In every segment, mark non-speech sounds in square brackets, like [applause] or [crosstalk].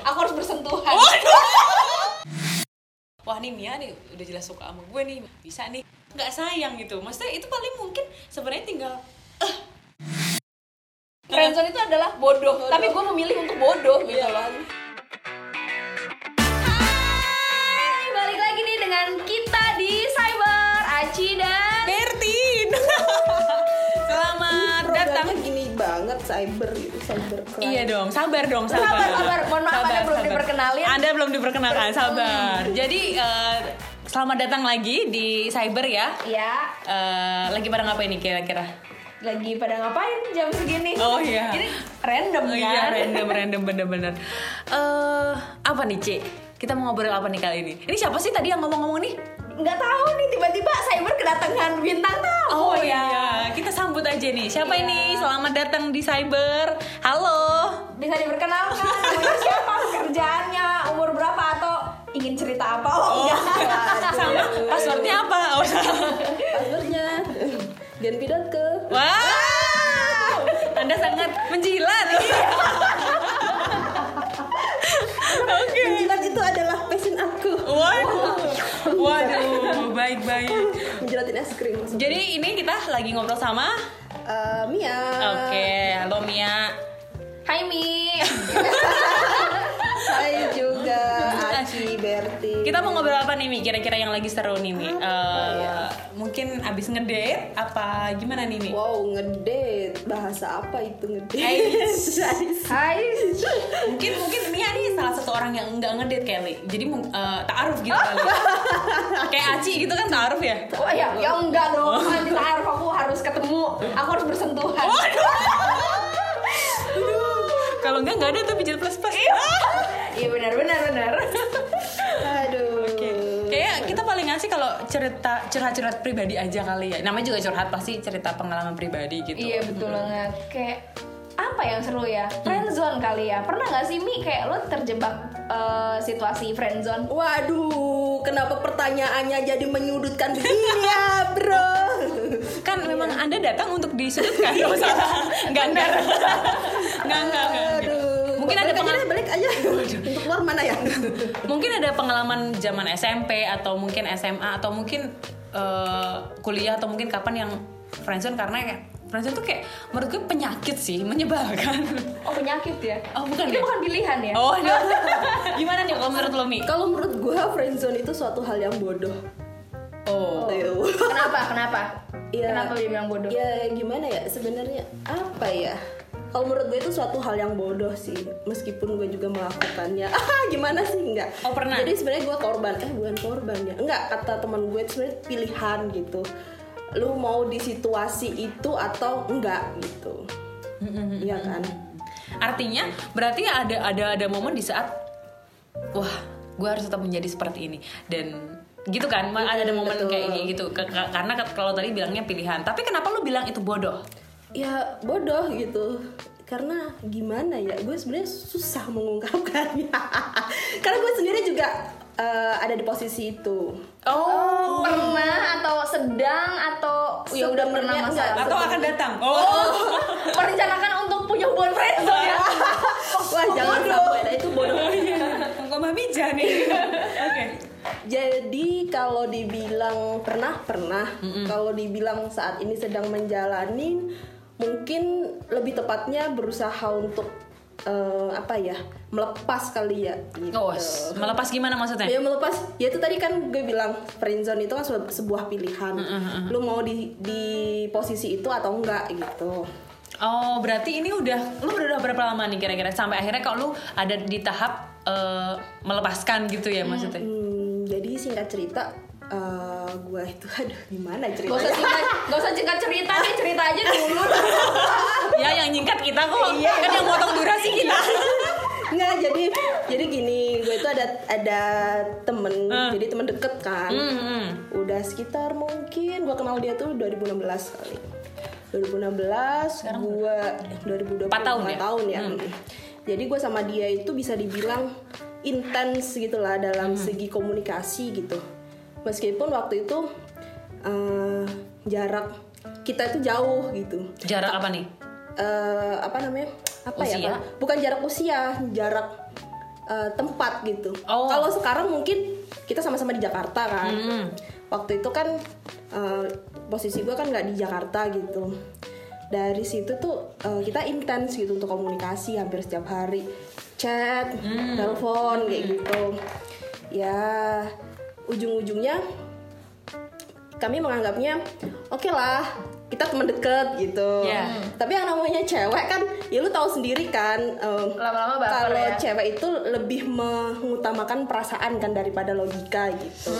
aku harus bersentuhan. Wah nih Mia nih udah jelas suka sama gue nih. Bisa nih. Nggak sayang gitu. Maksudnya itu paling mungkin sebenarnya tinggal friendzone itu adalah bodoh, tapi gue memilih untuk bodoh gitu loh cyber gitu, cyber crime. Iya dong, sabar dong, sabar. Sabar, sabar. Mohon maaf, Anda belum diperkenalin. Anda belum diperkenalkan, [laughs] sabar. Jadi eh, selamat datang lagi di Cyber ya. ya Eh, lagi pada ngapain nih kira-kira? lagi pada ngapain jam segini? Oh iya. Ini random Oh kan? iya, random, [laughs] random, bener-bener. Eh, apa nih, Ci? Kita mau ngobrol apa nih kali ini? Ini siapa sih tadi yang ngomong-ngomong nih? Nggak tahu nih tiba-tiba Cyber kedatangan bintang tamu Oh ya. iya, kita sambut aja nih. Siapa ini? Selamat datang di Cyber. Halo. Bisa diperkenalkan namanya siapa, kerjaannya, umur berapa atau ingin cerita apa? Oh, enggak. [laughs] Sama passwordnya apa? Oh, Passwordnya genpi.ke Wow, Anda sangat menjilat. [laughs] Oke. Menjilat itu adalah Waduh, waduh, baik-baik. Menjilatin es krim Jadi ini kita lagi ngobrol sama. Eh, Mia Oke, halo Mia. Hai Mi. [laughs] Saya juga Aci Berti Kita mau ngobrol apa nih Mi? Kira-kira yang lagi seru nih Mi? Eh, Mungkin abis ngedate apa gimana nih Mi? Wow ngedate Bahasa apa itu ngedate? Hai. [laughs] Mungkin mungkin Mia nih salah satu orang yang enggak ngedate kali. Jadi eh, taaruf gitu kali. [laughs] Kayak Aci gitu kan taaruf ya? Oh ya, ya enggak dong. Nanti harus aku harus ketemu, aku harus bersentuhan. [laughs] Kalau enggak enggak ada tuh pijat plus plus. Iya benar benar benar. [laughs] Aduh Kayak kita paling ngasih kalau cerita curhat-curhat pribadi aja kali ya. Namanya juga curhat pasti cerita pengalaman pribadi gitu. Iya betul banget. Kayak apa yang seru ya? Friendzone kali ya. Pernah nggak sih Mi kayak lo terjebak eh, situasi friendzone? Waduh, kenapa pertanyaannya jadi menyudutkan begini ya, bro? [laughs] Kan memang Anda datang untuk disudutkan. [laughs] Enggak usah. Enggak enggak. Enggak enggak. enggak. Aduh, Mungkin ada balik aja. Untuk keluar mana ya? [laughs] Mungkin ada pengalaman zaman SMP atau mungkin SMA atau mungkin eh, kuliah atau mungkin kapan yang friendzone karena kayak friendzone tuh kayak menurut gue penyakit sih, menyebalkan. [laughs] Oh penyakit ya? Oh, bukan Ini ya? bukan pilihan ya? Oh, no. [laughs] gimana nih kalau menurut lo Mi? Kalau menurut gua friendzone itu suatu hal yang bodoh. Oh. Ayo. Kenapa? Kenapa? Iya. Kenapa dia bilang bodoh? Ya gimana ya sebenarnya apa ya? Kalau menurut gue itu suatu hal yang bodoh sih, meskipun gue juga melakukannya. Ah, [laughs] gimana sih enggak? Oh, pernah? Jadi sebenarnya gue korban, eh bukan korban ya. Enggak, kata teman gue sebenarnya pilihan gitu. Lu mau di situasi itu atau enggak gitu. Iya kan? Artinya berarti ada ada ada momen di saat wah, gue harus tetap menjadi seperti ini dan gitu kan ada ada momen betul. kayak gitu karena kalau tadi bilangnya pilihan tapi kenapa lu bilang itu bodoh Ya bodoh gitu. Karena gimana ya? Gue sebenarnya susah mengungkapkannya. [laughs] Karena gue sendiri juga eh, ada di posisi itu. oh Pernah atau sedang atau ya udah pernah masa enggak. atau akan datang oh, [laughs] merencanakan untuk punya hubungan friendzone ya? [laughs] Wah jangan sampai nah, itu bodoh. kok mami nih oke Jadi kalau dibilang pernah pernah, kalau dibilang saat ini sedang menjalani, mungkin lebih tepatnya berusaha untuk eh, apa ya melepas kali ya. Gitu. oh melepas gimana maksudnya Ya melepas, ya itu tadi kan gue bilang friendzone itu kan sebuah- pilihan. Lu mau di di posisi itu atau enggak gitu. oh berarti ini udah lu udah berapa lama nih kira-kira sampai akhirnya kalau lu ada di tahap eh, melepaskan gitu ya maksudnya Hmm, jadi singkat cerita, eh, gue itu [laughs] aduh gimana Gak usah ceritanya? singkat, gak usah singkat cerita nih cerita aja dulu. [laughs] ya yang nyingkat kita kok kan yang motong durasi kita [laughs] Nggak, jadi jadi gini, gue itu ada ada temen, jadi temen deket kan. Hmm, hmm. Udah sekitar mungkin gue kenal dia tuh 2016 kali. 2016, gue 2020 Empat tahun ya? tahun ya. Jadi gue sama dia itu bisa dibilang intens gitulah dalam segi komunikasi gitu. Meskipun waktu itu eh, jarak kita itu jauh gitu. jarak apa nih Eh, apa namanya? apa ya Usia? Bang? bukan jarak usia jarak eh, tempat gitu Oh. kalau sekarang mungkin kita sama-sama di Jakarta kan Mm-mm. waktu itu kan eh, posisi gue kan nggak di Jakarta gitu dari situ tuh eh, kita intens gitu untuk komunikasi hampir setiap hari chat telepon kayak gitu ya ujung-ujungnya kami menganggapnya oke lah kita teman deket gitu. Iya. tapi yang namanya cewek kan ya lu tahu sendiri kan em, Lama-lama baper kalau ya. cewek itu lebih mengutamakan perasaan kan daripada logika gitu.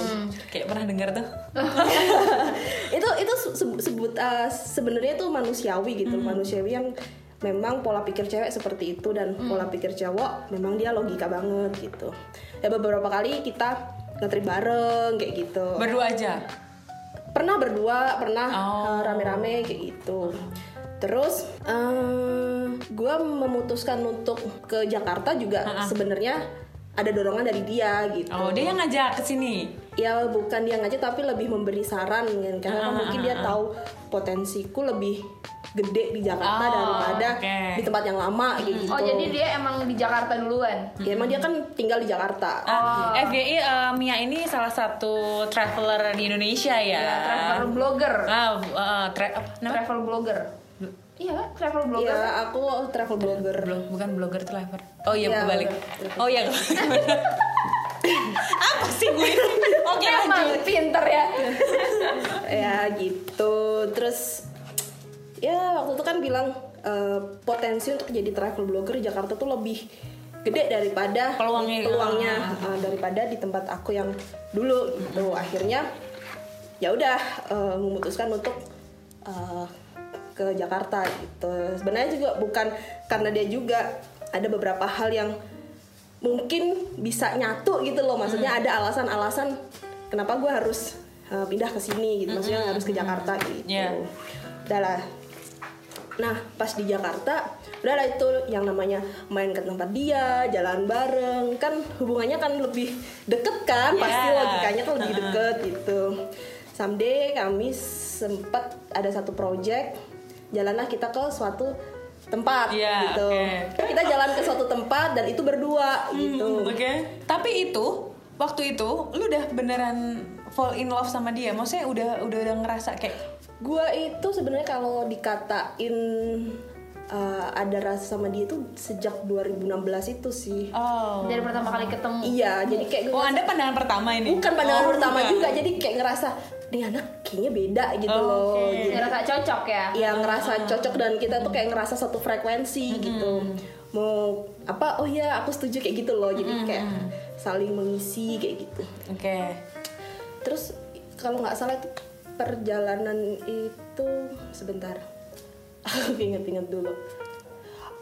Kayak pernah dengar tuh. [laughs] itu itu se- se- sebut eh, sebenarnya itu manusiawi gitu. Manusiawi yang memang pola pikir cewek seperti itu dan pola pikir cowok memang dia logika banget gitu. Ya beberapa kali kita ngetrip bareng kayak gitu Berdua aja. pernah berdua pernah Oh. eh, rame-rame kayak gitu terus gue memutuskan untuk ke Jakarta juga sebenarnya ada dorongan dari dia gitu Oh, dia yang ngajak ke sini. ya bukan dia ngajak tapi lebih memberi saran kan karena mungkin dia tahu potensiku lebih gede di Jakarta Oh, daripada oke. di tempat yang lama kayak gitu Oh jadi dia emang di Jakarta duluan. ya emang dia kan tinggal di Jakarta Ah, FGI eh, Mia ini salah satu traveler di Indonesia ya. Ya, travel blogger. Ah, eh, tra- apa namanya? Travel blogger. Iya? Travel blogger. ya aku travel blogger Blog- bukan blogger traveler. Oh iya, Iya, kebalik. bener. Oh iya. [laughs] Apa sih gue? Oke, Emang lanjut. pinter ya. [laughs] ya gitu terus ya waktu itu kan bilang eh, potensi untuk jadi travel blogger di Jakarta tuh lebih gede daripada Peluangnya. peluangnya eh, daripada di tempat aku yang dulu gitu. Akhirnya ya udah eh, memutuskan untuk eh, ke Jakarta gitu. Sebenarnya juga bukan karena dia juga ada beberapa hal yang mungkin bisa nyatu gitu loh. Maksudnya ada alasan-alasan kenapa gue harus uh, pindah ke sini gitu. Maksudnya harus ke Jakarta gitu. Iya. udah lah nah pas di Jakarta udah lah itu yang namanya main ke tempat dia jalan bareng kan hubungannya kan lebih deket kan pasti Iya. logikanya kan lebih deket gitu someday kami sempat ada satu project jalanlah kita ke suatu tempat Iya, gitu oke. kita jalan ke suatu tempat dan itu berdua gitu Hmm, Oke. Tapi itu waktu itu lu udah beneran fall in love sama dia. Maksudnya udah udah udah ngerasa kayak Gua itu sebenarnya kalau dikatain uh, ada rasa sama dia tuh sejak 2016 itu sih. oh. Dari pertama kali ketemu. Iya, jadi kayak gue Oh, Anda pandangan pertama ini. bukan pandangan Oh, pertama bukan. juga, jadi kayak ngerasa nih anak kayaknya beda gitu Oh, loh. oke. Jadi, Ngerasa cocok ya. ya ngerasa cocok dan kita tuh kayak ngerasa satu frekuensi gitu. Mau apa? Oh ya, aku setuju kayak gitu loh. Jadi kayak saling mengisi kayak gitu. Oke. Terus kalau nggak salah itu perjalanan itu sebentar. [laughs] Aku inget-inget dulu.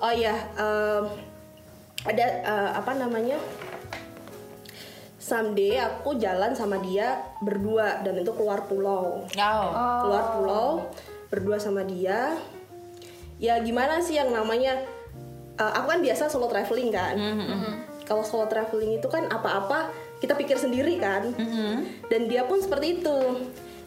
Oh iya, em, ada eh, apa namanya? Someday aku jalan sama dia berdua dan itu keluar pulau. Oh. Keluar pulau berdua sama dia. Ya gimana sih yang namanya? eh, aku kan biasa solo traveling kan. Kalau solo traveling itu kan apa-apa kita pikir sendiri kan dan dia pun seperti itu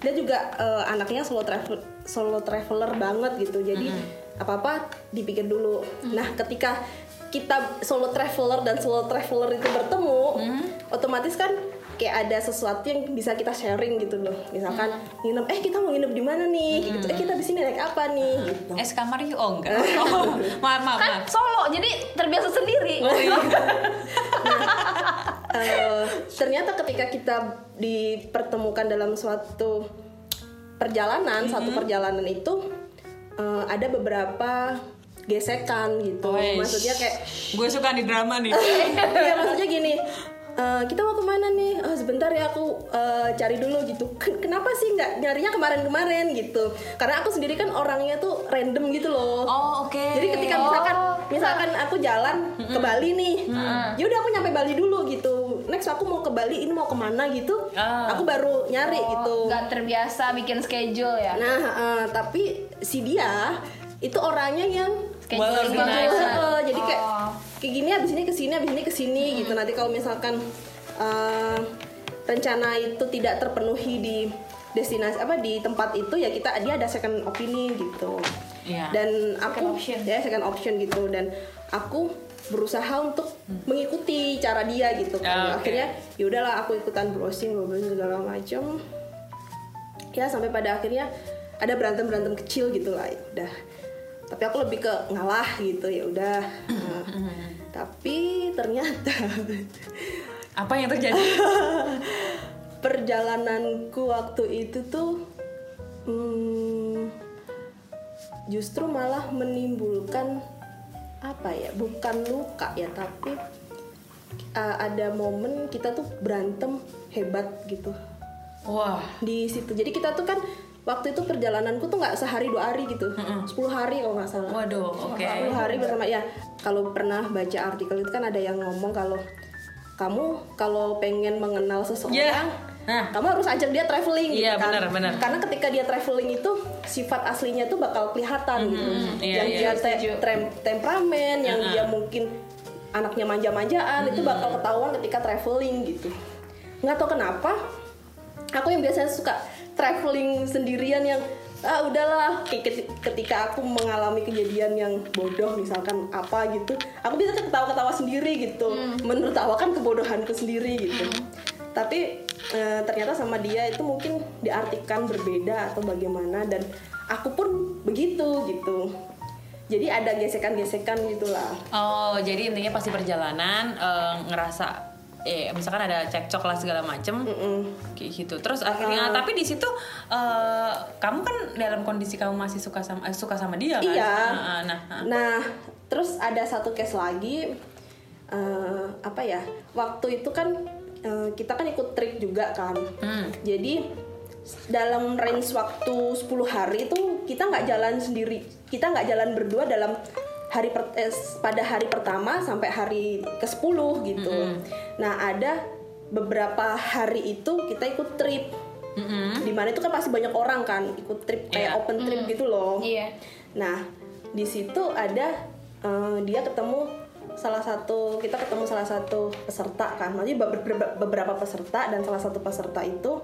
dia juga eh, anaknya solo travel solo traveler banget gitu. Jadi apa apa dipikir dulu. Nah ketika kita solo traveler dan solo traveler itu bertemu otomatis kan kayak ada sesuatu yang bisa kita sharing gitu loh. Misalkan nginep eh kita mau nginep di mana nih? Gitu. Eh kita di sini naik apa nih? Gitu. Es kamar yuk oh enggak. [laughs] Oh, maaf maaf Kan maaf. solo, jadi terbiasa sendiri. Oh, iya. [laughs] Eh, ternyata ketika kita dipertemukan dalam suatu perjalanan, satu Mm-hmm. perjalanan itu eh, ada beberapa gesekan gitu. Wesh. Maksudnya kayak, gue suka di drama nih. [laughs] ya maksudnya gini. Eh, kita mau ke mana nih? Oh, sebentar ya aku eh, cari dulu gitu. Ken- Kenapa sih nggak nyarinya kemarin-kemarin gitu? Karena aku sendiri kan orangnya tuh random gitu loh. Oh, oke. Jadi ketika misalkan misalkan aku jalan ke Bali nih, ya udah aku nyampe Bali dulu gitu. Next aku mau ke Bali, ini mau ke mana gitu, Ah. aku baru nyari gitu. Gak terbiasa bikin schedule ya. Nah, eh, tapi si dia itu orangnya yang Scheduling Well, banget. Eh, jadi kayak Oh. Kayak gini abis ini ke sini abis ini ke sini gitu. Nanti kalau misalkan eh, rencana itu tidak terpenuhi di destinasi apa di tempat itu ya kita dia ada second opinion gitu. Iya. dan aku Second option. ya second option gitu dan aku berusaha untuk mengikuti cara dia gitu kan Ah, oke. akhirnya ya udahlah aku ikutan browsing browsing segala macam ya sampai pada akhirnya ada berantem berantem kecil gitu lah udah tapi aku lebih ke ngalah gitu ya udah Nah, tapi ternyata [laughs] Apa yang terjadi? [laughs] perjalananku waktu itu tuh hmm, justru malah menimbulkan apa ya bukan luka ya tapi uh, ada momen kita tuh berantem hebat gitu Wah. di situ jadi kita tuh kan waktu itu perjalananku tuh nggak sehari dua hari gitu. 10 hari kalau nggak salah. Waduh, oke. 10 hari bersama ya. Kalau pernah baca artikel itu kan ada yang ngomong kalau kamu kalau pengen mengenal seseorang Iya. Nah. kamu harus ajak dia traveling gitu Iya, kan. benar, benar. karena ketika dia traveling itu sifat aslinya tuh bakal kelihatan gitu. Iya, yang iya, dia te- temperamen yang dia mungkin anaknya manja-manjaan itu bakal ketahuan ketika traveling gitu. Nggak tahu kenapa aku yang biasanya suka traveling sendirian yang ah udahlah. Ketika aku mengalami kejadian yang bodoh misalkan apa gitu aku bisa ketawa-ketawa sendiri gitu. Menertawakan kebodohanku sendiri gitu. Tapi eh, ternyata sama dia itu mungkin diartikan berbeda atau bagaimana dan aku pun begitu gitu. Jadi ada gesekan-gesekan gitulah. Oh, jadi intinya pasti perjalanan eh, ngerasa eh misalkan ada cekcok lah segala macem kayak gitu. Terus akhirnya Ah. tapi di situ eh, kamu kan dalam kondisi kamu masih suka sama eh, suka sama dia kan? Iya. Ah, ah, nah, ah. Nah, terus ada satu case lagi eh, apa ya? Waktu itu kan eh, kita kan ikut trip juga kan. Hmm. Jadi dalam range waktu 10 hari itu kita nggak jalan sendiri. Kita nggak jalan berdua dalam hari per- eh, pada hari pertama sampai hari ke-10 gitu. Nah, ada beberapa hari itu kita ikut trip. Mm-mm. Di mana itu kan pasti banyak orang kan ikut trip kayak Iya. open trip gitu loh. Iya. Nah, di situ ada eh, dia ketemu salah satu kita ketemu salah satu peserta kan. Maksudnya be- be- beberapa peserta dan salah satu peserta itu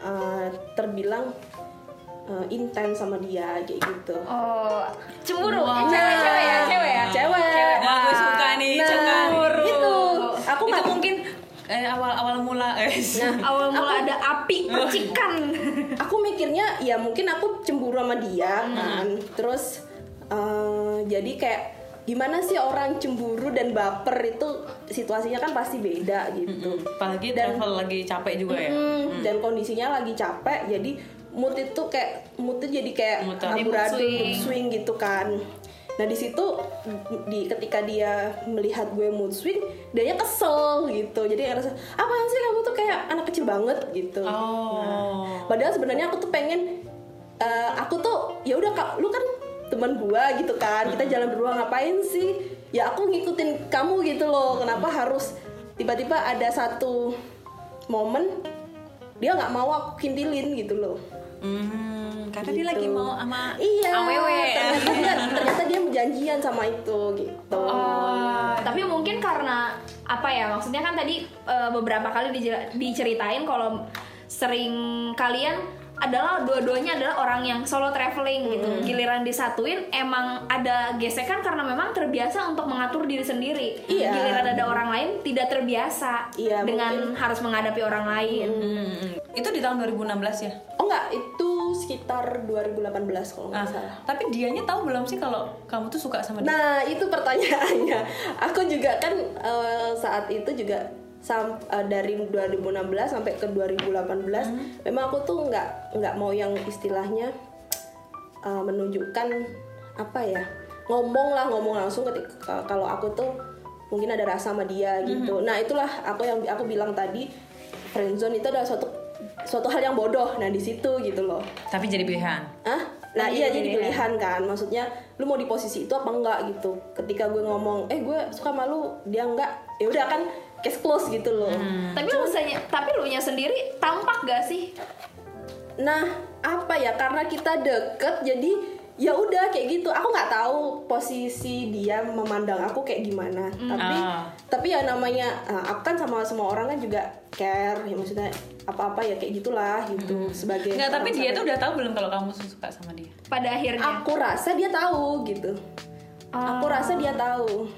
eh, terbilang eh, intens sama dia kayak gitu. Oh, cemburu. Wow. Cewek-cewek ya, cewek ya. Cewek. Wah, gue suka nih, Nah, cemburu. gitu. Aku itu nggak mungkin eh, awal awal mula eh. [laughs] Awal mula ada api [laughs] percikan. aku mikirnya ya mungkin aku cemburu sama dia kan terus eh, jadi kayak gimana sih orang cemburu dan baper itu situasinya kan pasti beda gitu apalagi Dan- travel lagi capek juga ya. Hmm, dan kondisinya lagi capek jadi mood itu kayak moodnya jadi kayak amburadul Mood swing. mood swing. gitu kan. Nah di situ di ketika dia melihat gue mood swing dia kesel gitu. Jadi ngerasa apaan sih kamu tuh kayak anak kecil banget? gitu. Oh. padahal sebenarnya aku tuh pengen eh, aku tuh ya udah kak lu kan teman gua gitu kan kita jalan berdua ngapain sih? Ya aku ngikutin kamu gitu loh kenapa harus tiba-tiba ada satu momen dia nggak mau aku kintilin gitu loh Hmm, karena dia Gitu. lagi mau sama iya awewe. ternyata dia ternyata dia janjian sama itu gitu Oh, tapi mungkin karena apa ya maksudnya kan tadi eh, beberapa kali diceritain kalau sering kalian adalah dua-duanya adalah orang yang solo traveling gitu. Giliran disatuin emang ada gesekan karena memang terbiasa untuk mengatur diri sendiri. Iya. Giliran ada orang lain tidak terbiasa Iya, dengan harus menghadapi orang lain. Hmm, itu di tahun 2016 ya. oh enggak itu sekitar 2018 kalau nggak Ah, salah tapi dianya tahu belum sih kalau kamu tuh suka sama dia? Nah itu pertanyaannya. [laughs] Aku juga kan eh, saat itu juga sam- eh, dari 2016 sampai ke 2018, memang aku tuh nggak nggak mau yang istilahnya eh, menunjukkan apa ya ngomong lah ngomong langsung ketika kalau aku tuh mungkin ada rasa sama dia gitu. Nah itulah aku yang aku bilang tadi friendzone itu adalah suatu suatu hal yang bodoh. Nah di situ gitu loh. Tapi jadi pilihan. Ah, nah iya jadi pilihan kan. Maksudnya lu mau di posisi itu apa enggak gitu. Ketika gue ngomong, "Eh, gue suka malu," dia enggak. Ya udah kan case close gitu loh. Tapi lu senya- tapi lu nya sendiri tampak gak sih? Nah, apa ya? Karena kita deket jadi ya udah kayak gitu. Aku nggak tahu posisi dia memandang aku kayak gimana. Tapi Ah. tapi ya namanya uh, aku kan sama semua orang kan juga care ya maksudnya apa-apa ya kayak gitulah gitu. Sebagai Enggak, tapi dia tuh udah tahu belum kalau kamu suka sama dia? pada akhirnya? Aku rasa dia tahu gitu. Aku rasa dia tahu.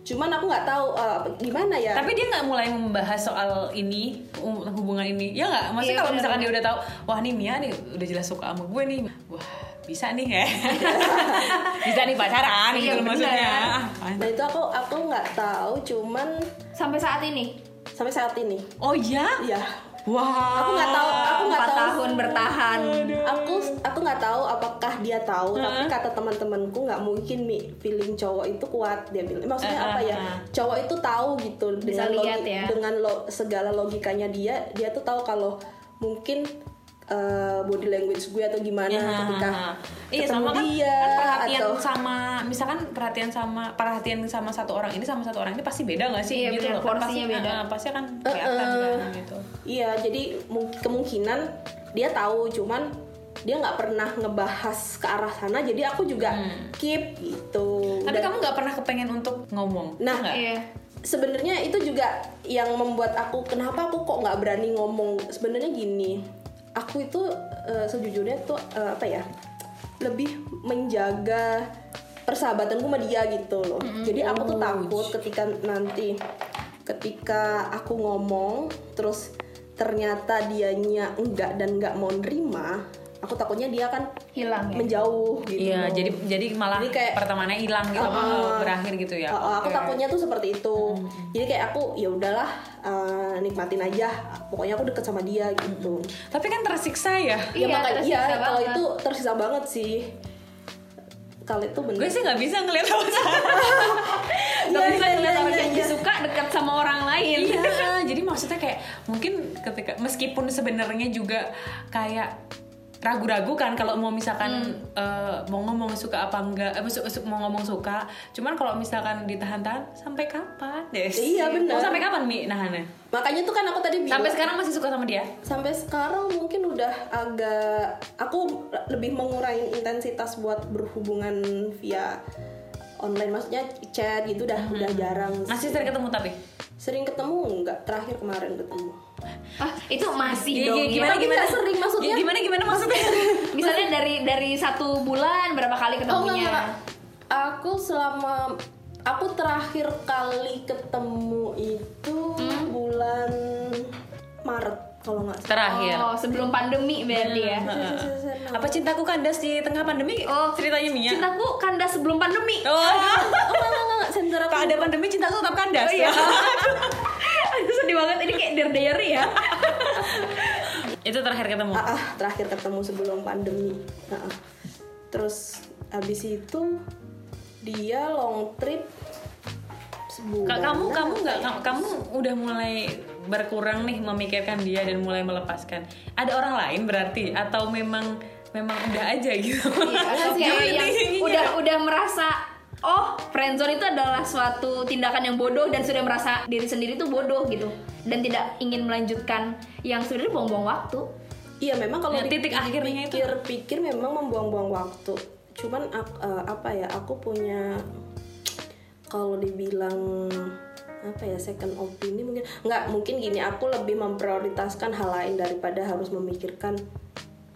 Cuman aku nggak tahu uh, gimana ya. Tapi dia nggak mulai membahas soal ini um, hubungan ini, ya nggak? Maksudnya Iya, kalau misalkan dia udah tahu, wah nih Mia nih udah jelas suka sama gue nih, wah bisa nih ya, [laughs] bisa nih pacaran Iya, gitu loh benar. maksudnya. Ah, nah itu aku aku nggak tahu cuman sampai saat ini sampai saat ini Oh ya? ya Wah. aku nggak tahu aku nggak tahu tahun bertahan aku aku nggak tahu apakah dia tahu tapi kata teman-temanku nggak mungkin mi feeling cowok itu kuat dia bilang maksudnya Uh, apa ya uh, uh. cowok itu tahu gitu Bisa dengan lihat logi- ya. dengan lo- segala logikanya dia dia tuh tahu kalau mungkin uh, body language gue atau gimana Ya, ketika iya ketemu sama kan, dia kan perhatian atau sama misalkan perhatian sama perhatian sama satu orang ini sama satu orang ini pasti beda nggak sih? Iya, gitu loh Kan porsinya pasti, beda. eh, pasti akan kelihatan kan gitu. Iya jadi mung- kemungkinan dia tahu cuman dia nggak pernah ngebahas ke arah sana jadi aku juga keep gitu. Hmm. tapi Dan- kamu nggak pernah kepengen untuk ngomong Nah, nggak? iya. sebenarnya itu juga yang membuat aku kenapa aku kok nggak berani ngomong? Sebenarnya gini aku itu eh, sejujurnya tuh eh, apa ya lebih menjaga persahabatanku sama dia gitu loh. Jadi aku tuh takut ketika nanti ketika aku ngomong terus ternyata dianya enggak dan nggak mau nerima aku takutnya dia akan hilang ya menjauh gitu Iya, loh. jadi jadi malah Jadi kayak- pertemanannya hilang gitu, apa, Uh-uh. berakhir gitu ya. Uh, uh, aku Oke. takutnya tuh seperti itu. Jadi kayak aku ya udahlah uh, nikmatin aja. Pokoknya aku deket sama dia gitu. Tapi kan tersiksa ya. Ya Iya, makanya tersiksa iya kalau itu tersisa banget sih. Kalau itu bener. Gue sih nggak bisa ngeliat pacaran. [laughs] Gak Iya, bisa iya, ngeliat orang iya, yang disuka dekat sama orang lain Iya, [laughs] jadi maksudnya kayak mungkin ketika meskipun sebenarnya juga kayak ragu-ragu kan kalau mau misalkan eh, mau ngomong suka apa enggak eh, su- su- mau ngomong suka cuman kalau misalkan ditahan-tahan sampai kapan Des? Iya, benar. mau sampai kapan mi nahannya Makanya tuh kan aku tadi bilang sampai sekarang masih suka sama dia sampai sekarang mungkin udah agak aku lebih mengurangi intensitas buat berhubungan via online maksudnya chat gitu udah udah jarang masih sih. sering ketemu tapi sering ketemu enggak terakhir kemarin ketemu ah itu masih Iya, dong iya, ya. gimana Tapi gimana nggak sering, maksudnya. Ya, gimana gimana maksudnya [laughs] misalnya dari dari satu bulan berapa kali Oh enggak, ketemunya enggak. Aku selama aku terakhir kali ketemu itu bulan Maret kalau nggak terakhir. Oh sebelum pandemi berarti ya. Apa cintaku kandas di tengah pandemi? Oh, ceritanya Mia. cintaku kandas sebelum pandemi. Oh. Oh enggak, enggak, enggak, sensor aku. kalau ada pandemi cintaku tetap kandas. Oh iya. [laughs] Aduh sedih banget. Ini kayak dear diary ya. [laughs] itu terakhir ketemu? Ah, ah, terakhir ketemu sebelum pandemi. Ah, ah. Terus habis itu dia long trip sebulan. Kamu kamu nggak kamu, kamu udah mulai berkurang nih memikirkan dia dan mulai melepaskan ada orang lain berarti atau memang memang udah aja gitu Iya, [laughs] Gimana yang udah udah merasa oh friendzone itu adalah suatu tindakan yang bodoh dan sudah merasa diri sendiri tuh bodoh gitu dan tidak ingin melanjutkan yang sebenarnya buang-buang waktu. Iya memang kalau Nah, titik akhirnya itu. pikir-pikir memang membuang-buang waktu. Cuman eh, apa ya? Aku punya kalau dibilang apa ya second opini mungkin nggak mungkin gini aku lebih memprioritaskan hal lain daripada harus memikirkan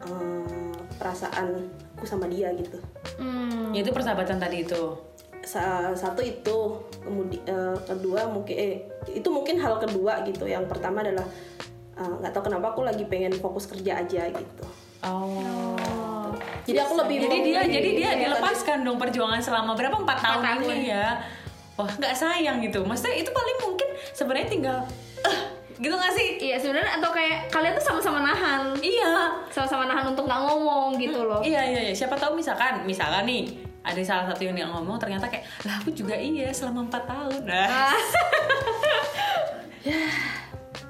eh, perasaanku sama dia gitu. Hmm. Ya, itu persahabatan tadi itu? Sa- satu itu kemudian kedua mungkin eh itu mungkin hal kedua gitu. Yang pertama adalah eh, nggak tahu kenapa aku lagi pengen fokus kerja aja gitu. Oh. Jadi aku lebih jadi dia jadi dia dilepaskan dong perjuangan selama berapa? Empat tahun, tahun. ini ya wah nggak sayang gitu maksudnya itu paling mungkin sebenarnya tinggal eh, gitu nggak sih Iya sebenarnya atau kayak kalian tuh sama-sama nahan, iya sama-sama nahan untuk nggak ngomong gitu loh. Iya iya iya. Siapa tahu misalkan misalkan nih ada salah satu yang ngomong ternyata kayak lah aku juga iya selama empat tahun. Nah, Ah. [laughs]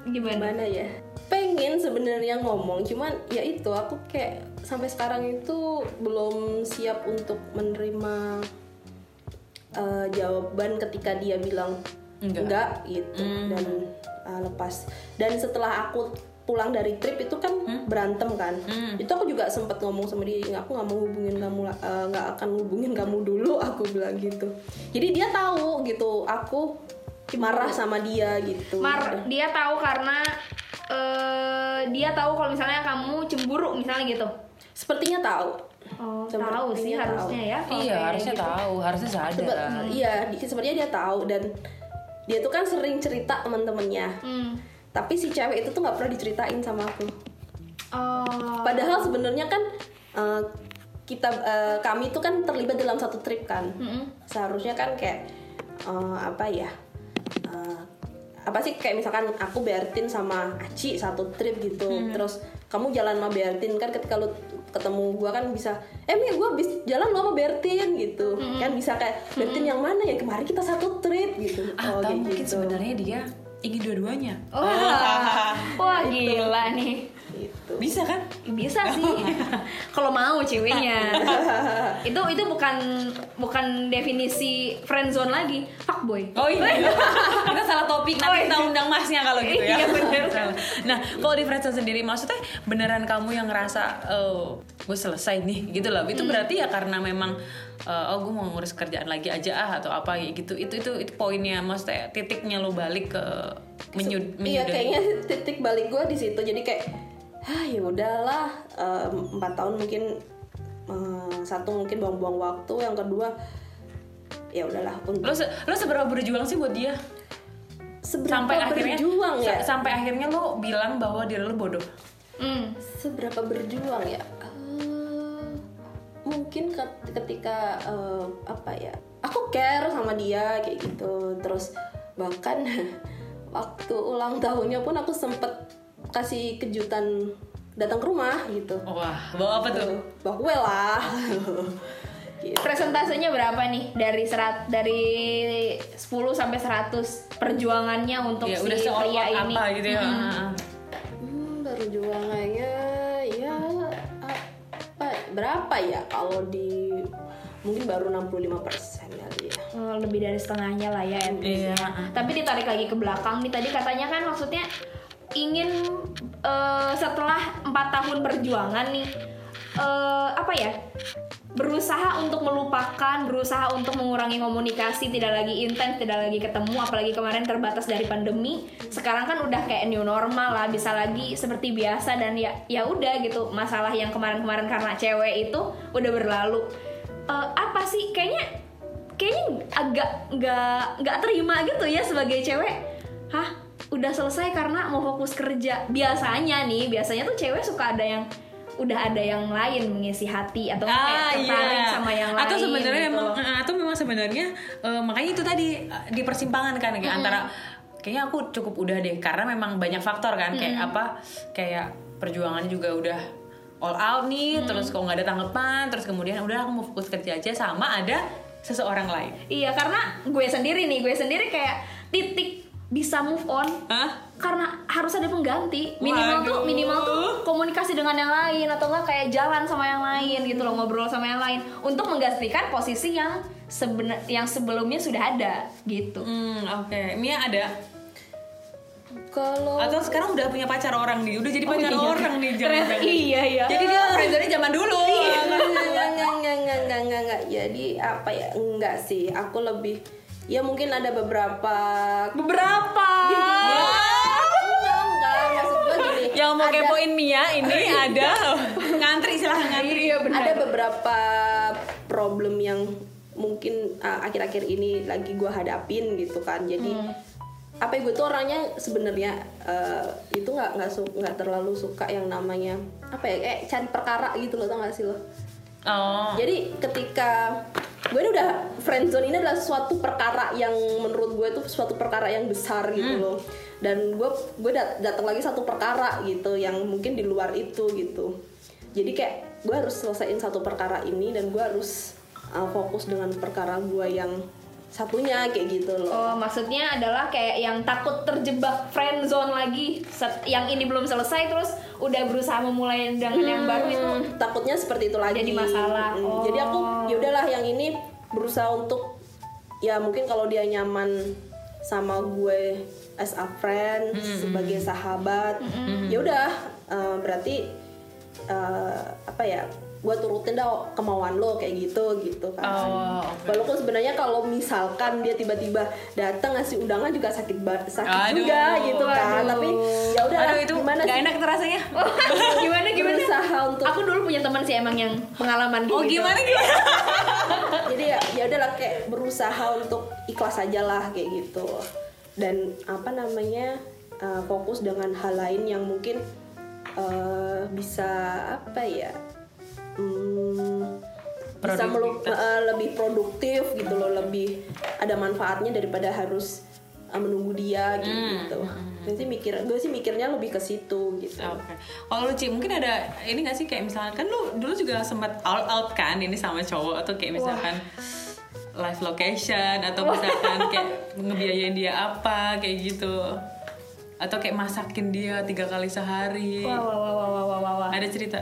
Gimana? gimana ya pengen sebenarnya ngomong cuman ya itu aku kayak sampai sekarang itu belum siap untuk menerima eh, jawaban ketika dia bilang Enggak. enggak, gitu. Dan uh, lepas. Dan setelah aku pulang dari trip itu kan Hmm. berantem kan. Itu aku juga sempet ngomong sama dia "Nggak, aku nggak mau hubungin kamu eh, nggak akan hubungin kamu dulu [laughs] aku bilang gitu. Jadi dia tahu gitu aku marah sama dia gitu. Mar dia tahu karena eh dia tahu kalau misalnya kamu cemburu misalnya gitu. sepertinya tahu Oh, Sepertinya tahu sih tahu. harusnya ya. iya harusnya gitu. tahu harusnya sadar Sebe- iya di- sebenarnya dia tahu dan dia tuh kan sering cerita teman-temannya Hmm. tapi si cewek itu tuh nggak pernah diceritain sama aku Oh. padahal sebenarnya kan eh, kita eh, kami tuh kan terlibat dalam satu trip kan Mm-mm. seharusnya kan kayak eh, apa ya eh, apa sih kayak misalkan aku Bertin sama Aci satu trip gitu terus kamu jalan sama Bertin kan ketika lu ketemu gua kan bisa eh Mia gua habis jalan lu sama Bertin gitu. Kan bisa kayak Bertin yang mana ya? Kemarin kita satu trip gitu. Atau kayak mungkin gitu. sebenarnya dia ingin dua-duanya. Wah, wah gila nih. Gitu bisa kan Bisa sih. [laughs] Kalau mau ceweknya. [laughs] itu itu bukan bukan definisi friendzone lagi, fuckboy. Oh iya, [laughs] kita salah topik Oh, nanti iya. kita undang masnya kalau gitu ya. Iya, bener. Nah, kalau di friendzone sendiri maksudnya beneran kamu yang ngerasa oh gue selesai nih gitu loh. Itu berarti ya karena memang eh, oh gue mau ngurus kerjaan lagi aja ah atau apa gitu. Itu itu itu poinnya maksudnya titiknya lo balik ke menyud Iya menyudahi. kayaknya titik balik gue di situ jadi kayak ah ya udahlah em, empat tahun mungkin em, satu mungkin buang-buang waktu yang kedua ya udahlah untuk Lo se- lo seberapa berjuang sih buat dia? seberapa Sampai akhirnya berjuang ya sa- sampai akhirnya lo bilang bahwa diri lo bodoh. Hmm. seberapa berjuang ya Eh, mungkin ket- ketika eh, apa ya aku care sama dia kayak gitu terus bahkan [laughs] waktu ulang tahunnya pun aku sempet kasih kejutan datang ke rumah gitu Wah, bawa apa tuh? bawa kue lah [laughs] gitu. Presentasenya berapa nih dari serat dari 10 sampai 100 perjuangannya untuk ya si udah pria ini. apa gitu ya. Mm-mm. Hmm, perjuangannya ya apa berapa ya kalau di mungkin baru 65% kali ya. Oh, lebih dari setengahnya lah ya Iya. ya. Tapi ditarik lagi ke belakang nih tadi katanya kan maksudnya ingin eh, setelah empat tahun perjuangan nih eh, apa ya berusaha untuk melupakan, berusaha untuk mengurangi komunikasi, tidak lagi intens, tidak lagi ketemu, apalagi kemarin terbatas dari pandemi. Sekarang kan udah kayak new normal lah, bisa lagi seperti biasa dan ya ya udah gitu. Masalah yang kemarin-kemarin karena cewek itu udah berlalu. Eh, apa sih kayaknya kayaknya agak nggak nggak terima gitu ya sebagai cewek hah udah selesai karena mau fokus kerja. Biasanya nih biasanya tuh cewek suka ada yang udah ada yang lain mengisi hati atau kayak tertarik sama yang lain Ah, iya. atau sebenarnya gitu. memang eh, atau memang sebenarnya eh, makanya itu tadi eh, di persimpangan kan kayak antara kayaknya aku cukup udah deh karena memang banyak faktor kan kayak apa kayak perjuangannya juga udah all out nih terus kok nggak ada tanggapan terus kemudian udah aku mau fokus kerja aja sama ada seseorang lain. Iya karena gue sendiri nih gue sendiri kayak titik bisa move on Hah? karena harus ada pengganti minimal tuh Waduh. minimal tuh komunikasi dengan yang lain atau enggak kayak jalan sama yang lain gitu loh ngobrol sama yang lain untuk menggantikan posisi yang sebenar yang sebelumnya sudah ada gitu Hmm, oke. Mia ada Kalau atau sekarang udah punya pacar orang nih, udah jadi pacar iya. orang nih jangan-jangan. iya iya Jadi dia friendzone zaman dulu. enggak, enggak, enggak, enggak, enggak, enggak. Jadi apa ya? Enggak sih. Aku lebih ya mungkin ada beberapa beberapa. Gini. Yang mau ada- kepoin Mia ini ada. Ngantri silahkan ngantri. iya benar. Ada beberapa problem yang mungkin uh, akhir-akhir ini lagi gue hadapin gitu kan. Jadi apa ya gue tuh orangnya sebenarnya uh, itu nggak nggak nggak terlalu suka yang namanya apa ya kayak cari perkara gitu loh tau gak sih lo Oh. jadi ketika gue ini udah friendzone ini adalah suatu perkara yang menurut gue itu suatu perkara yang besar gitu loh. Dan gue gue dat- datang lagi satu perkara gitu yang mungkin di luar itu gitu. Jadi kayak gue harus selesaiin satu perkara ini dan gue harus uh, fokus dengan perkara gue yang satunya kayak gitu loh Oh, maksudnya adalah kayak yang takut terjebak friend zone lagi. Set- yang ini belum selesai terus udah berusaha memulai dengan yang baru itu. Hmm, takutnya seperti itu lagi Jadi masalah. Mm, Oh. jadi aku ya udahlah yang ini berusaha untuk ya mungkin kalau dia nyaman sama gue as a friend sebagai sahabat ya udah eh, berarti eh, apa ya gue turutin dah kemauan lo kayak gitu gitu kan Oh, oke. walaupun sebenarnya kalau misalkan dia tiba-tiba datang ngasih undangan juga sakit sakit Aduh. juga gitu kan Aduh. tapi ya udah Aduh itu gimana gak sih enak tuh rasanya. [laughs] gimana gimana? berusaha untuk Aku dulu punya teman sih emang yang pengalaman gitu. Oh gimana gimana? [laughs] jadi ya ya udahlah kayak berusaha untuk ikhlas aja lah kayak gitu dan apa namanya uh, fokus dengan hal lain yang mungkin uh, bisa apa ya hmm, bisa melu- uh, lebih produktif gitu loh lebih ada manfaatnya daripada harus uh, menunggu dia gitu. gue sih mikir gue sih mikirnya lebih ke situ gitu. Oke. Kalau lu Ci, mungkin ada ini gak sih kayak misalkan kan lu dulu juga sempat all out kan ini sama cowok atau kayak misalkan live location atau misalkan kayak ngebiayain dia apa kayak gitu. Atau kayak masakin dia tiga kali sehari. Wah, wah, wah, wah, wah, wah, wah, wah. ada cerita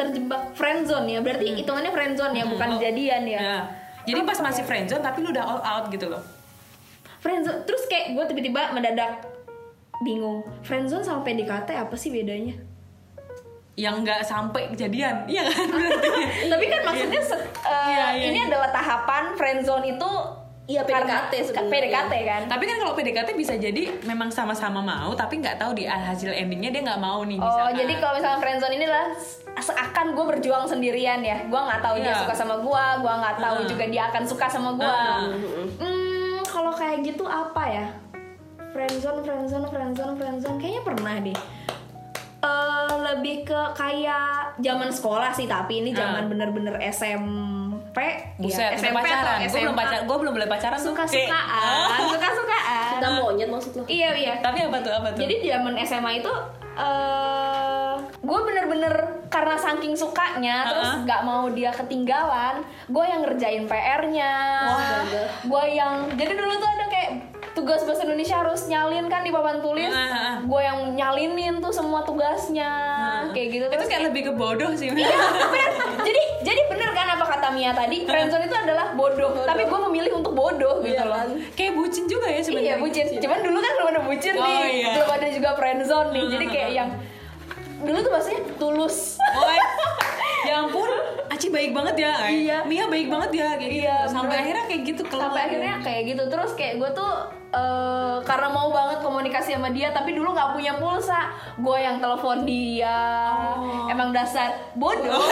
Terjebak friendzone ya. Berarti hitungannya friendzone ya, bukan Oh. jadian ya. Ya. jadi pas masih friendzone tapi lu udah all out gitu loh Friendzone terus kayak gue tiba-tiba mendadak bingung. Friendzone sama PDKT apa sih bedanya? yang nggak sampai kejadian iya kan berarti [laughs] Tapi kan maksudnya se- eh, Iya, iya. ini adalah tahapan friendzone itu Iya, PDKT sebenarnya. PDKT kan. tapi kan kalau PDKT bisa jadi memang sama-sama mau tapi nggak tahu di hasil endingnya dia nggak mau nih Oh, misalkan. jadi kalau misalnya friendzone ini lah seakan gue berjuang sendirian ya. Gue nggak tahu dia Iya. suka sama gue, gue nggak tahu Heeh. juga dia akan suka sama gue. Heeh. Hmm, kalau kayak gitu apa ya? Friendzone, friendzone, friendzone, friendzone. Kayaknya pernah deh. Eh, lebih ke kayak zaman sekolah sih, tapi ini zaman bener-bener SMP. Buset, ya, udah pacaran. Gue belum pacaran, gue belum boleh pacaran tuh. Suka-sukaan, Kayak- suka-sukaan. kita monyet maksud lo Iya, iya. Tapi apa tuh apa tuh? Jadi zaman SMA itu eh gue bener-bener karena saking sukanya terus Uh-uh. nggak mau dia ketinggalan, gue yang ngerjain PR-nya, gue yang jadi dulu tuh ada kayak tugas bahasa Indonesia harus nyalin kan di papan tulis, Uh-uh. gue yang nyalinin tuh semua tugasnya, kayak gitu itu terus kayak lebih ke bodoh sih. Iya, bener. jadi jadi bener kan apa kata Mia tadi friendzone itu adalah bodoh, tapi gue memilih untuk bodoh gitu Iya loh kan? kayak bucin juga ya sebenarnya. Iya bucin. Cuman dulu kan belum ada bucin Oh, nih, iya. belum ada juga friendzone nih. Jadi kayak yang dulu tuh bahasanya tulus. Oh, ya ampun, Aci baik banget ya. Iya. Mia baik banget ya kayak gitu. Iya, Sampai bener. akhirnya kayak gitu keluar. Sampai akhirnya kayak gitu terus kayak gue tuh eh, karena mau banget komunikasi sama dia tapi dulu nggak punya pulsa gue yang telepon dia Oh. emang dasar bodoh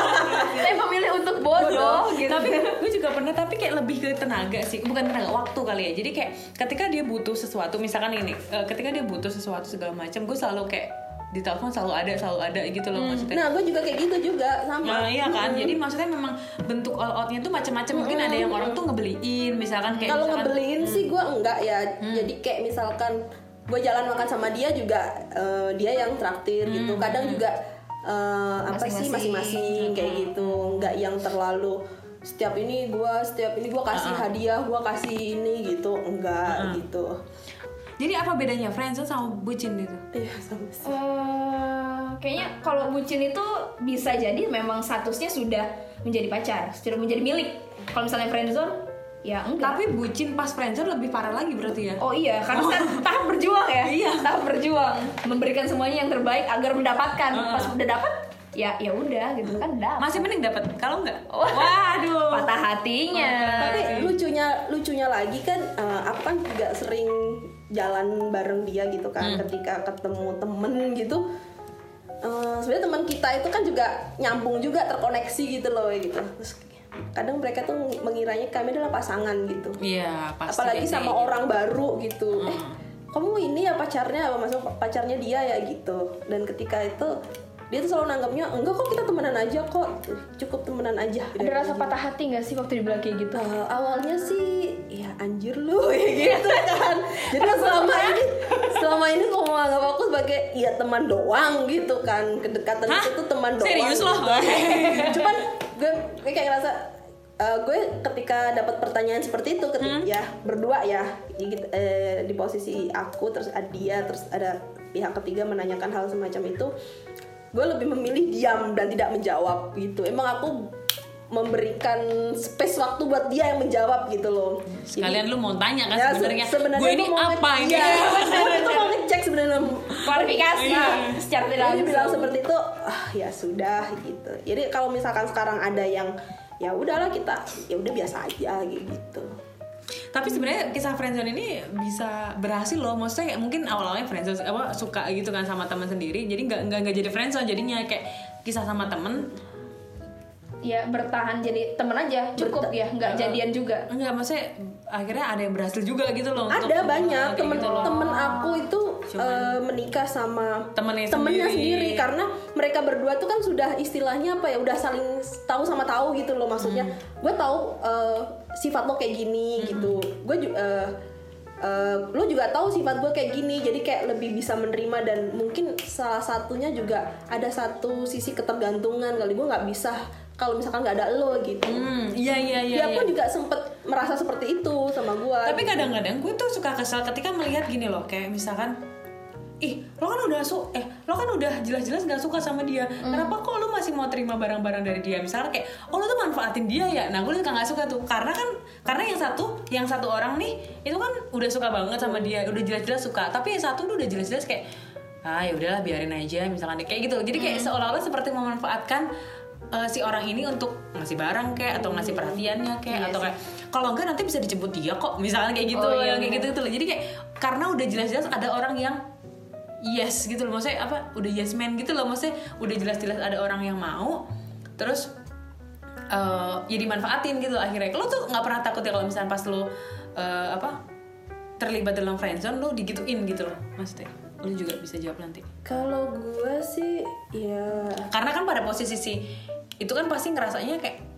[laughs] saya memilih untuk bodoh gitu tapi gue juga pernah tapi kayak lebih ke tenaga sih bukan tenaga waktu kali ya jadi kayak ketika dia butuh sesuatu misalkan ini eh, ketika dia butuh sesuatu segala macam gue selalu kayak di telepon selalu ada selalu ada gitu loh maksudnya. Nah gue juga kayak gitu juga sama. Nah, iya kan. Jadi maksudnya memang bentuk all outnya tuh macam-macam. Mungkin ada yang orang tuh ngebeliin, misalkan kayak kalau ngebeliin sih gue enggak ya. Jadi kayak misalkan gue jalan makan sama dia juga eh, dia yang traktir gitu. Kadang juga eh, apa sih Masing-masing. masing-masing kayak gitu. Enggak yang terlalu setiap ini gue setiap ini gue kasih hadiah gue kasih ini gitu. Enggak gitu Jadi apa bedanya friendzone sama bucin itu? iya sama sih Eh, kayaknya kalau bucin itu bisa jadi memang statusnya sudah menjadi pacar, sudah menjadi milik. Kalau misalnya friendzone, ya enggak. Tapi bucin pas friendzone lebih parah lagi berarti ya? Oh iya, karena kan tahap berjuang ya. Iya. Tahap berjuang, memberikan semuanya yang terbaik agar mendapatkan. Pas udah dapat, ya ya udah gitu kan dapat. Masih mending dapat. Kalau enggak? Wah. Waduh. Patah hatinya. tapi lucunya lucunya lagi kan eh, aku kan juga sering jalan bareng dia gitu kan ketika ketemu temen gitu. Eh, sebenarnya teman kita itu kan juga nyambung juga terkoneksi gitu loh gitu. Terus kadang mereka tuh mengiranya kami adalah pasangan gitu. Iya, pasti. apalagi sama gitu. orang baru gitu. Eh kamu ini ya pacarnya apa maksud pacarnya dia ya gitu. Dan ketika itu dia tuh selalu nanggapnya enggak kok kita temenan aja kok. Cukup temenan aja. Ada rasa patah hati nggak sih waktu dibilang kayak gitu? Eh, awalnya sih ya anjir lu. Ya [laughs] gitu kan. Jadi selama ini selama ini kok menganggap aku sebagai ya teman doang gitu kan. Kedekatan Hah? itu tuh teman doang. Serius loh? gitu. [laughs] cuman gue gue kayak ngerasa eh, gue ketika dapat pertanyaan seperti itu ketika ya berdua ya gitu, eh, di posisi aku terus ada dia terus ada pihak ketiga menanyakan hal semacam itu gue lebih memilih diam dan tidak menjawab gitu emang aku memberikan space waktu buat dia yang menjawab gitu loh. Sekalian lu mau tanya kan Ya, se- sebenarnya gue ini apa ini? Iya, [laughs] gue tuh mau ngecek sebenarnya. klarifikasi Iya. secara tidak Dia langsung bilang seperti itu, ah ya sudah gitu. Jadi kalau misalkan sekarang ada yang ya udahlah kita ya udah biasa aja gitu. Tapi sebenarnya kisah friendzone ini bisa berhasil loh. Maksudnya kayak mungkin awal-awalnya friendzone apa suka gitu kan sama teman sendiri. Jadi nggak nggak nggak jadi friendzone jadinya kayak kisah sama temen ya bertahan jadi temen aja cukup Berta- ya nggak jadian juga enggak maksudnya akhirnya ada yang berhasil juga gitu loh untuk- ada banyak kayak temen gitu loh. temen aku itu eh, menikah sama Temennya temennya sendiri. sendiri. karena mereka berdua tuh kan sudah istilahnya apa ya udah saling tahu sama tahu gitu loh maksudnya Hmm. gue tahu eh, sifat lo kayak gini gitu gue juga lo juga tahu sifat gue kayak gini jadi kayak lebih bisa menerima dan mungkin salah satunya juga ada satu sisi ketergantungan kali gue nggak bisa kalau misalkan nggak ada lo gitu Hmm, iya iya iya. dia iya. pun juga sempet merasa seperti itu sama gue Tapi kadang-kadang gue tuh suka kesel ketika melihat gini loh, kayak misalkan ih lo kan udah su eh lo kan udah jelas-jelas nggak suka sama dia. Kenapa kok lo masih mau terima barang-barang dari dia? Misalnya kayak oh lo tuh manfaatin dia ya? Nah gue suka nggak suka tuh. Karena kan karena yang satu yang satu orang nih itu kan udah suka banget sama dia udah jelas-jelas suka. Tapi yang satu tuh udah jelas-jelas kayak ah ya udahlah biarin aja misalkan kayak gitu. Jadi kayak seolah-olah seperti memanfaatkan eh, si orang ini untuk ngasih barang kayak atau ngasih perhatiannya kayak atau kayak kalau enggak nanti bisa dijemput dia kok misalnya kayak gitu Oh, ya iya. kayak gitu gitu loh. Jadi kayak karena udah jelas-jelas ada orang yang yes gitu loh. Maksudnya apa? Udah yes man gitu loh. Maksudnya udah jelas-jelas ada orang yang mau terus eh ya dimanfaatin gitu loh akhirnya. Lo tuh nggak pernah takut ya kalau misalnya pas lo eh, apa terlibat dalam friendzone lo digituin gitu loh maksudnya. Lo juga bisa jawab nanti. Kalau gue sih ya karena kan pada posisi si itu kan pasti ngerasanya kayak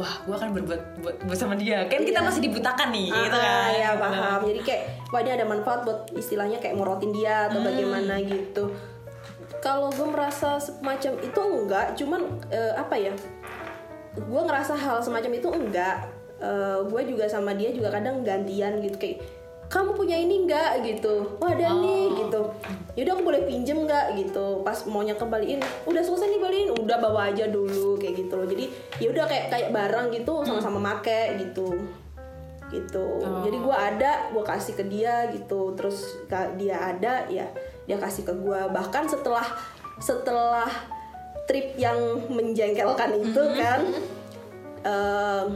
wah gue akan berbuat buat, buat sama dia kan kita Iya. masih dibutakan nih gitu ah, kan ya paham. Jadi kayak wah ini ada manfaat buat istilahnya kayak morotin dia Hmm. atau bagaimana gitu. Kalau gue merasa semacam itu enggak, cuman eh, apa ya? Gue ngerasa hal semacam itu enggak. gue juga sama dia juga kadang gantian gitu kayak kamu punya ini enggak gitu. Wah ada nih Oh. gitu. Yaudah aku boleh pinjem nggak? gitu. Pas maunya kembaliin udah selesai nih balikin. Udah bawa aja dulu kayak gitu loh. Jadi yaudah kayak kayak barang gitu sama-sama make gitu. Gitu. Oh. jadi gue ada gue kasih ke dia gitu. Terus dia ada ya dia kasih ke gue bahkan setelah setelah trip yang menjengkelkan itu kan [laughs] em,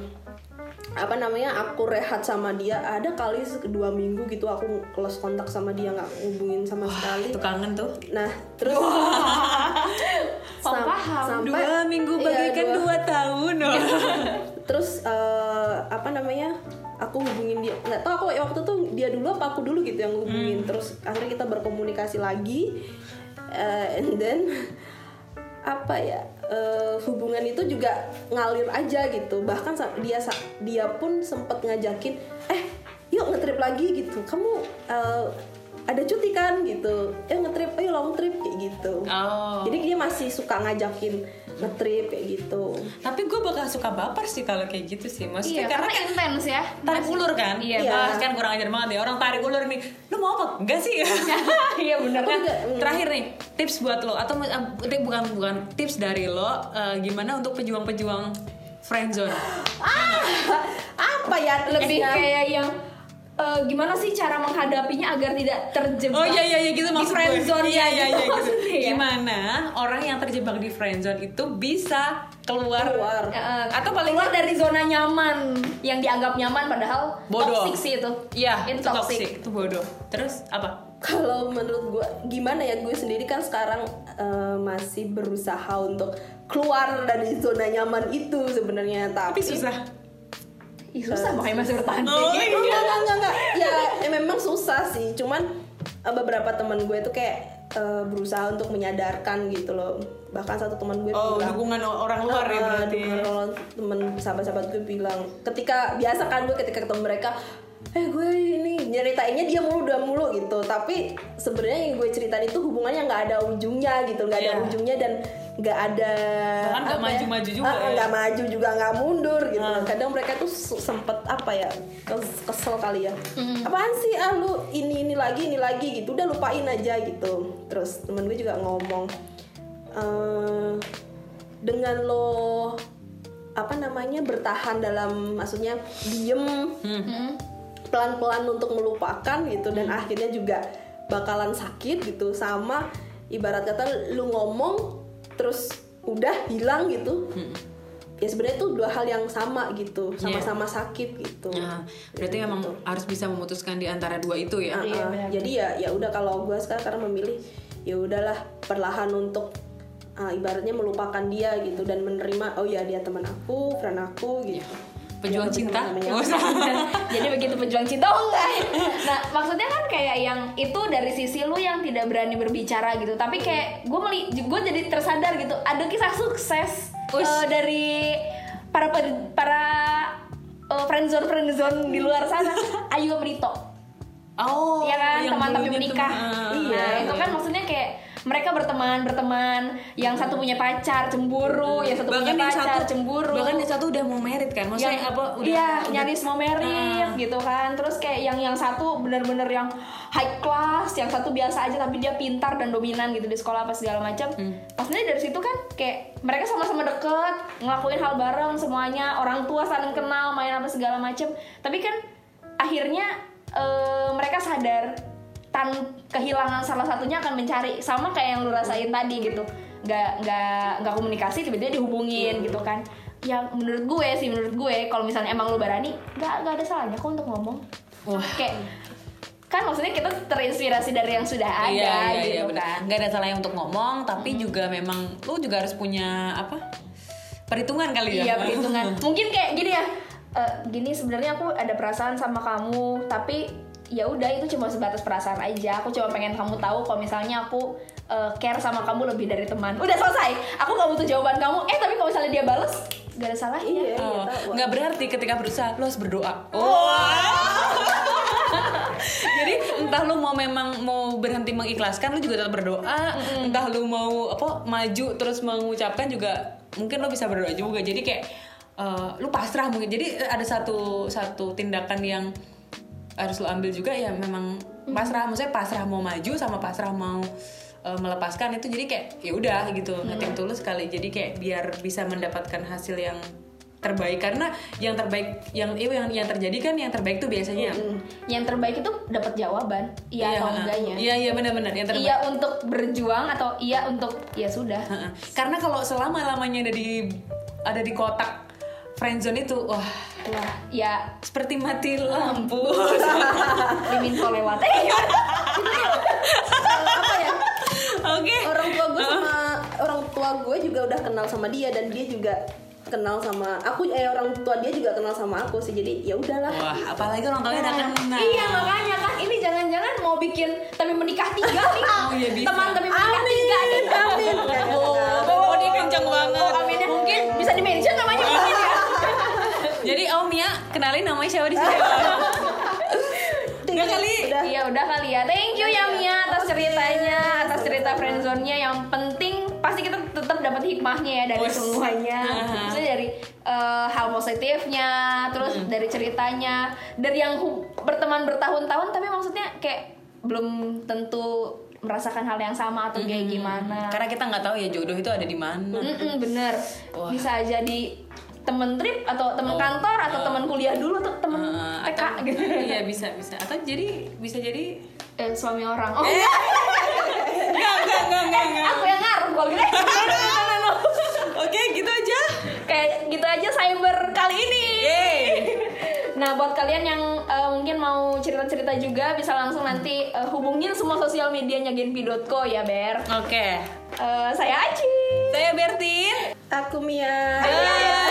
apa namanya aku rehat sama dia. Ada kali dua minggu gitu aku close kontak sama dia nggak hubungin sama sekali. itu kangen tuh. Nah terus [laughs] sam- paham. sampai dua minggu iya, bagikan dua- dua tahun loh [laughs] terus eh, apa namanya aku hubungin dia. Nggak tahu aku waktu tuh dia dulu apa aku dulu gitu yang hubungin terus akhirnya kita berkomunikasi lagi. Eh, and then apa ya eh, hubungan itu juga ngalir aja gitu. Bahkan dia dia pun sempet ngajakin eh yuk ngetrip lagi gitu. Kamu eh, ada cuti kan gitu. Eh ngetrip ayo long trip kayak gitu. Oh. Jadi dia masih suka ngajakin ngetrip kayak gitu. Tapi gue bakal suka baper sih kalau kayak gitu sih. Maksudnya iya karena karena intens ya. tarik ulur kan? Iya, Iya. Kan kurang ajar banget ya. Orang tarik ulur nih lu mau apa? Enggak sih. [laughs] Iya bener kan? terakhir nih tips buat lo. Atau eh, bukan bukan tips dari lo eh, gimana untuk pejuang-pejuang friendzone? Apa ya? Lebih kayak yang eh, gimana sih cara menghadapinya agar tidak terjebak Oh iya iya iya gitu di friendzone. Iya iya iya gitu. maksudnya ya. Gimana orang yang terjebak di friendzone itu bisa keluar, Keluar. Eh, atau paling keluar dari zona nyaman yang dianggap nyaman padahal Bodoh. toxic sih itu Iya, itu itu toxic, itu bodoh. Terus apa? kalau menurut gue gimana ya gue sendiri kan sekarang eh, masih berusaha untuk keluar dari zona nyaman itu sebenarnya tapi, Tapi susah. Ih, susah makanya masih bertahan. Oh, Enggak, enggak, enggak, enggak, enggak. Ya, ya memang susah sih. Cuman eh, beberapa teman gue tuh kayak eh, berusaha untuk menyadarkan gitu loh. Bahkan satu teman gue Oh, bilang dukungan orang luar ya Ah, berarti. dukungan orang temen sahabat-sahabat gue bilang ketika biasa kan gue ketika ketemu mereka eh gue ini nyeritainnya dia mulu dia mulu gitu. Tapi sebenarnya yang gue ceritain itu hubungannya nggak ada ujungnya gitu nggak ada Iya. ujungnya dan nggak ada nggak ya, maju-maju juga ah, ya. nggak maju juga nggak mundur gitu. Ah. kadang mereka tuh sempet apa ya kes- kesel kali ya. Apaan sih ah lu ini ini lagi ini lagi gitu. Udah lupain aja gitu. Terus temen gue juga ngomong eh dengan lo apa namanya bertahan dalam maksudnya diem pelan-pelan untuk melupakan gitu dan akhirnya juga bakalan sakit gitu sama ibarat kata lu ngomong terus udah hilang gitu. Ya sebenarnya itu dua hal yang sama gitu sama-sama sakit gitu. Nah, berarti memang harus bisa memutuskan di antara dua itu ya. Uh, Iya, uh, benar. jadi ya ya udah kalau gue sekarang memilih ya udahlah perlahan untuk uh, ibaratnya melupakan dia gitu dan menerima oh ya dia teman aku friend aku gitu Pejuang Ya, cinta. usah. [laughs] jadi begitu pejuang cinta oh enggak. Nah maksudnya kan kayak yang itu dari sisi lu yang tidak berani berbicara gitu. Tapi kayak gue meli gue jadi tersadar gitu. Ada kisah sukses Ush. eh, dari para para uh, friendzone friendzone di luar sana. [laughs] Ayu Brito Oh, Iya kan? teman tapi menikah. Teman. Iya, nah, itu kan maksudnya kayak mereka berteman berteman. Yang satu punya pacar cemburu. Yang satu bahkan punya pacar satu cemburu. bahkan yang satu udah mau merit kan? Maksudnya yang apa udah iya udah- nyaris mau merit Ah. gitu kan. Terus kayak yang yang satu bener-bener yang high class yang satu biasa aja tapi dia pintar dan dominan gitu di sekolah apa segala macam Hmm. maksudnya dari situ kan kayak mereka sama-sama deket ngelakuin hal bareng semuanya. Orang tua saling kenal main apa segala macam tapi kan akhirnya eh, mereka sadar tan kehilangan salah satunya akan mencari sama kayak yang lu rasain tadi gitu nggak nggak nggak komunikasi tiba-tiba dihubungin gitu kan ya menurut gue sih menurut gue kalau misalnya emang lu berani nggak nggak ada salahnya kok untuk ngomong Wah. kayak kan maksudnya kita terinspirasi dari yang sudah ada iya, iya, gitu iya, benar. kan nggak ada salahnya untuk ngomong tapi juga memang lu juga harus punya apa perhitungan kali ya Iya perhitungan. [laughs] Mungkin kayak gini ya. eh, gini sebenarnya aku ada perasaan sama kamu, tapi ya udah itu cuma sebatas perasaan aja. Aku cuma pengen kamu tahu kalau misalnya aku eh, care sama kamu lebih dari teman. Udah selesai. Aku gak butuh jawaban kamu. Eh tapi kalau misalnya dia bales, gak ada salahnya. iya Oh, iya tahu. nggak berarti ketika berusaha lo harus berdoa. Oh. [laughs] Jadi entah lu mau memang mau berhenti mengikhlaskan lu juga tetap berdoa, entah lu mau apa maju terus mengucapkan juga mungkin lu bisa berdoa juga. Jadi kayak eh, lu pasrah mungkin. Jadi eh, ada satu satu tindakan yang harus lu ambil juga ya memang pasrah maksudnya pasrah mau maju sama pasrah mau eh, melepaskan itu jadi kayak ya udah gitu nothing tulus sekali jadi kayak biar bisa mendapatkan hasil yang terbaik. Karena yang terbaik yang itu yang yang terjadi kan yang terbaik tuh biasanya. Yang terbaik itu dapat jawaban, iya atau ha. enggaknya. iya iya benar-benar yang terbaik. Iya untuk berjuang atau iya untuk ya sudah. Karena kalau selama lamanya ada di ada di kotak friendzone itu wah Wah, ya seperti mati lampu [laughs] diminta lewat. Eh, gimana? [laughs] apa ya oke orang tua gue sama orang tua gue juga udah kenal sama dia dan dia juga kenal sama aku eh orang tua dia juga kenal sama aku sih jadi ya udahlah wah apalagi orang tuanya udah kenal Iya makanya kan ini jangan-jangan mau bikin tapi menikah tiga [laughs] nih. Oh, iya, bisa. Teman tapi menikah tiga nih. amin Oh, dia kenceng banget. Oh, aminnya mungkin bisa mungkin ya. Jadi Om Mia kenalin namanya siapa di sini? [laughs] Udah kali. udah Iya udah kali ya. Thank you ya Mia atas ceritanya, atas cerita friendzone-nya yang penting pasti kita tetap dapat hikmahnya ya dari semuanya. [laughs] Aha. Maksudnya dari eh, hal positifnya, terus dari ceritanya, dari yang hu- berteman bertahun-tahun tapi maksudnya kayak belum tentu merasakan hal yang sama atau kayak gimana. Karena kita nggak tahu ya jodoh itu ada di mana. Mm-mm, bener Wah. bisa jadi temen trip atau temen Oh, kantor atau ah. temen kuliah dulu tuh temen Eh, TK atau- gitu Iya bisa bisa. Atau jadi bisa jadi. eh, suami orang oh Enggak enggak enggak enggak. enggak. aku yang ngaruh gue [laughs] gede Oke gitu aja. kayak gitu aja cyber kali ini Yeay. nah buat kalian yang eh, mungkin mau cerita-cerita juga bisa langsung nanti eh, hubungin semua sosial medianya genpi.co ya Ber Oke. Eh, saya Aci Saya Bertin. aku Mia Bye.